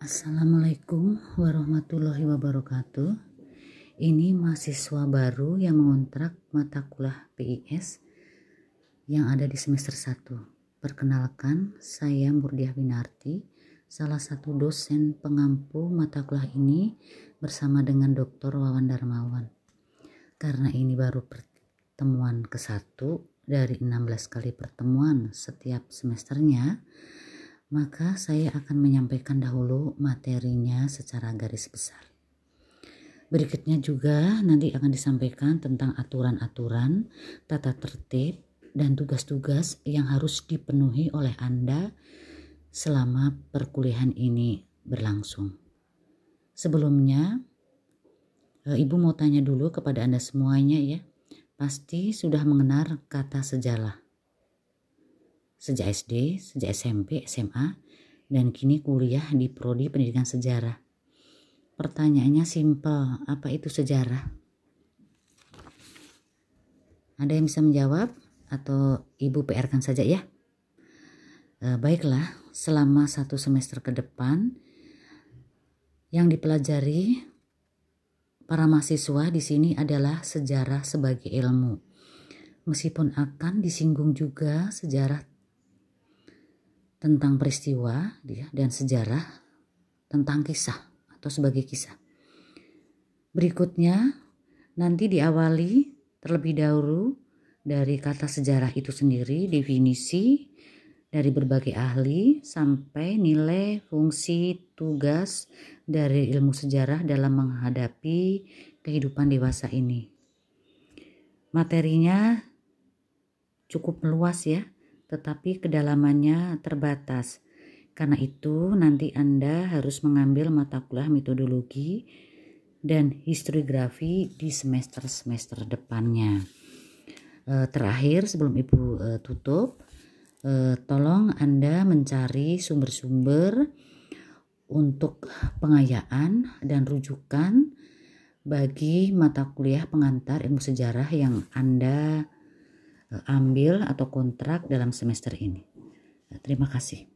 Assalamualaikum warahmatullahi wabarakatuh. Ini mahasiswa baru yang mengontrak mata kuliah PIS yang ada di semester 1. Perkenalkan, saya Murdiah Winarti, salah satu dosen pengampu mata kuliah ini bersama dengan Dr. Wawan Darmawan. Karena ini baru pertemuan ke-1 dari 16 kali pertemuan setiap semesternya, maka saya akan menyampaikan dahulu materinya secara garis besar. Berikutnya juga nanti akan disampaikan tentang aturan-aturan, tata tertib, dan tugas-tugas yang harus dipenuhi oleh Anda selama perkuliahan ini berlangsung. Sebelumnya, eh, Ibu mau tanya dulu kepada Anda semuanya ya. Pasti sudah mengenal kata sejarah sejak SD, sejak SMP, SMA, dan kini kuliah di Prodi Pendidikan Sejarah. Pertanyaannya simpel, apa itu sejarah? Ada yang bisa menjawab atau Ibu PR-kan saja ya? E, baiklah, selama satu semester ke depan yang dipelajari para mahasiswa di sini adalah sejarah sebagai ilmu. Meskipun akan disinggung juga sejarah tentang peristiwa ya, dan sejarah tentang kisah atau sebagai kisah. Berikutnya nanti diawali terlebih dahulu dari kata sejarah itu sendiri, definisi dari berbagai ahli sampai nilai, fungsi, tugas dari ilmu sejarah dalam menghadapi kehidupan dewasa ini. Materinya cukup luas ya tetapi kedalamannya terbatas. Karena itu, nanti Anda harus mengambil mata kuliah metodologi dan historiografi di semester-semester depannya. E, terakhir, sebelum Ibu e, tutup, e, tolong Anda mencari sumber-sumber untuk pengayaan dan rujukan bagi mata kuliah pengantar ilmu sejarah yang Anda ambil atau kontrak dalam semester ini. Terima kasih.